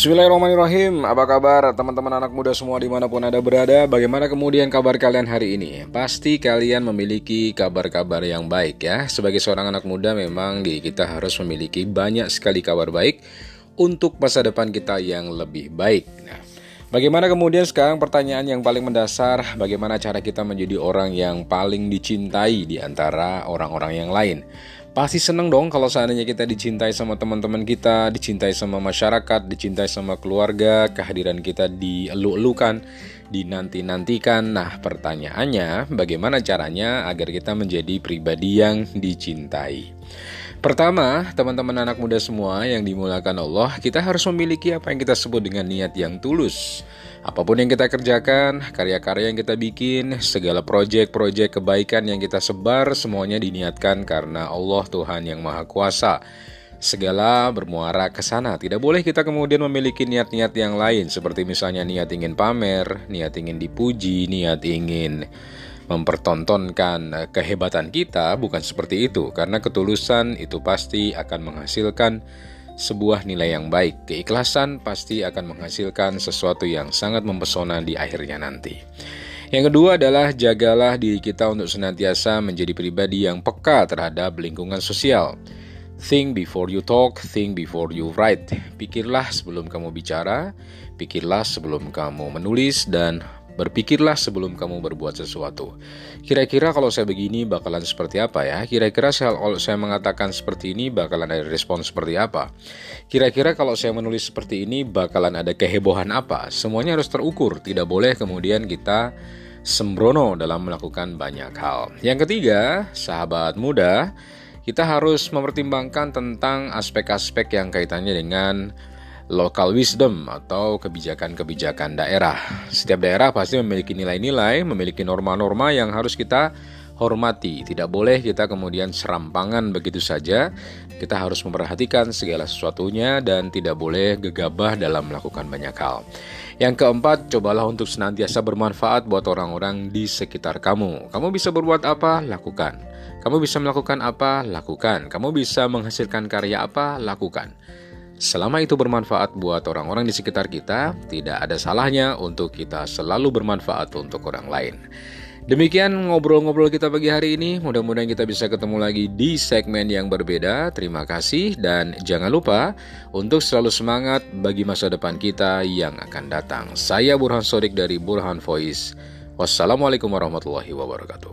Bismillahirrahmanirrahim. Apa kabar teman-teman anak muda semua di mana pun ada berada? Bagaimana kemudian kabar kalian hari ini? Pasti kalian memiliki kabar-kabar yang baik ya. Sebagai seorang anak muda memang kita harus memiliki banyak sekali kabar baik Untuk masa depan kita yang lebih baik. Nah Bagaimana kemudian sekarang pertanyaan yang paling mendasar? Bagaimana cara kita menjadi orang yang paling dicintai di antara orang-orang yang lain Pasti seneng dong kalau seandainya kita dicintai sama teman-teman kita, dicintai sama masyarakat, dicintai sama keluarga, kehadiran kita dielu-elukan, dinanti-nantikan. Nah, pertanyaannya bagaimana caranya agar kita menjadi pribadi yang dicintai? Pertama, teman-teman anak muda semua yang dimulakan Allah, kita harus memiliki apa yang kita sebut dengan niat yang tulus. Apa pun yang kita kerjakan, karya-karya yang kita bikin, segala proyek-proyek kebaikan yang kita sebar, semuanya diniatkan karena Allah Tuhan yang Maha Kuasa. Segala bermuara ke sana. Tidak boleh kita kemudian memiliki niat-niat yang lain, seperti misalnya niat ingin pamer, niat ingin dipuji, niat ingin mempertontonkan kehebatan kita, bukan seperti itu, karena ketulusan itu pasti akan menghasilkan sebuah nilai yang baik. Keikhlasan pasti akan menghasilkan sesuatu yang sangat mempesona di akhirnya nanti. Yang kedua adalah jagalah diri kita untuk senantiasa menjadi pribadi yang peka terhadap lingkungan sosial. Think before you talk, think before you write. Pikirlah sebelum kamu bicara, pikirlah sebelum kamu menulis, dan Berpikirlah sebelum kamu berbuat sesuatu. Kira-kira kalau saya begini bakalan seperti apa ya? Kira-kira saya, kalau saya mengatakan seperti ini bakalan ada respon seperti apa? Kira-kira kalau saya menulis seperti ini bakalan ada kehebohan apa? Semuanya harus terukur, tidak boleh kemudian kita sembrono dalam melakukan banyak hal. Yang ketiga, sahabat muda, kita harus mempertimbangkan tentang aspek-aspek yang kaitannya dengan local wisdom atau kebijakan-kebijakan daerah. Setiap daerah pasti memiliki nilai-nilai, memiliki norma-norma yang harus kita hormati. Tidak boleh kita kemudian serampangan begitu saja. Kita harus memperhatikan segala sesuatunya dan tidak boleh gegabah dalam melakukan banyak hal. Yang keempat, cobalah untuk senantiasa bermanfaat buat orang-orang di sekitar kamu. Kamu bisa berbuat apa? Lakukan. Kamu bisa melakukan apa? Lakukan. Kamu bisa menghasilkan karya apa? Lakukan. Selama itu bermanfaat buat orang-orang di sekitar kita, tidak ada salahnya untuk kita selalu bermanfaat untuk orang lain. Demikian ngobrol-ngobrol kita pagi hari ini. Mudah-mudahan kita bisa ketemu lagi di segmen yang berbeda. Terima kasih dan jangan lupa untuk selalu semangat bagi masa depan kita yang akan datang. Saya Burhan Sodik dari Burhan Voice. Wassalamualaikum warahmatullahi wabarakatuh.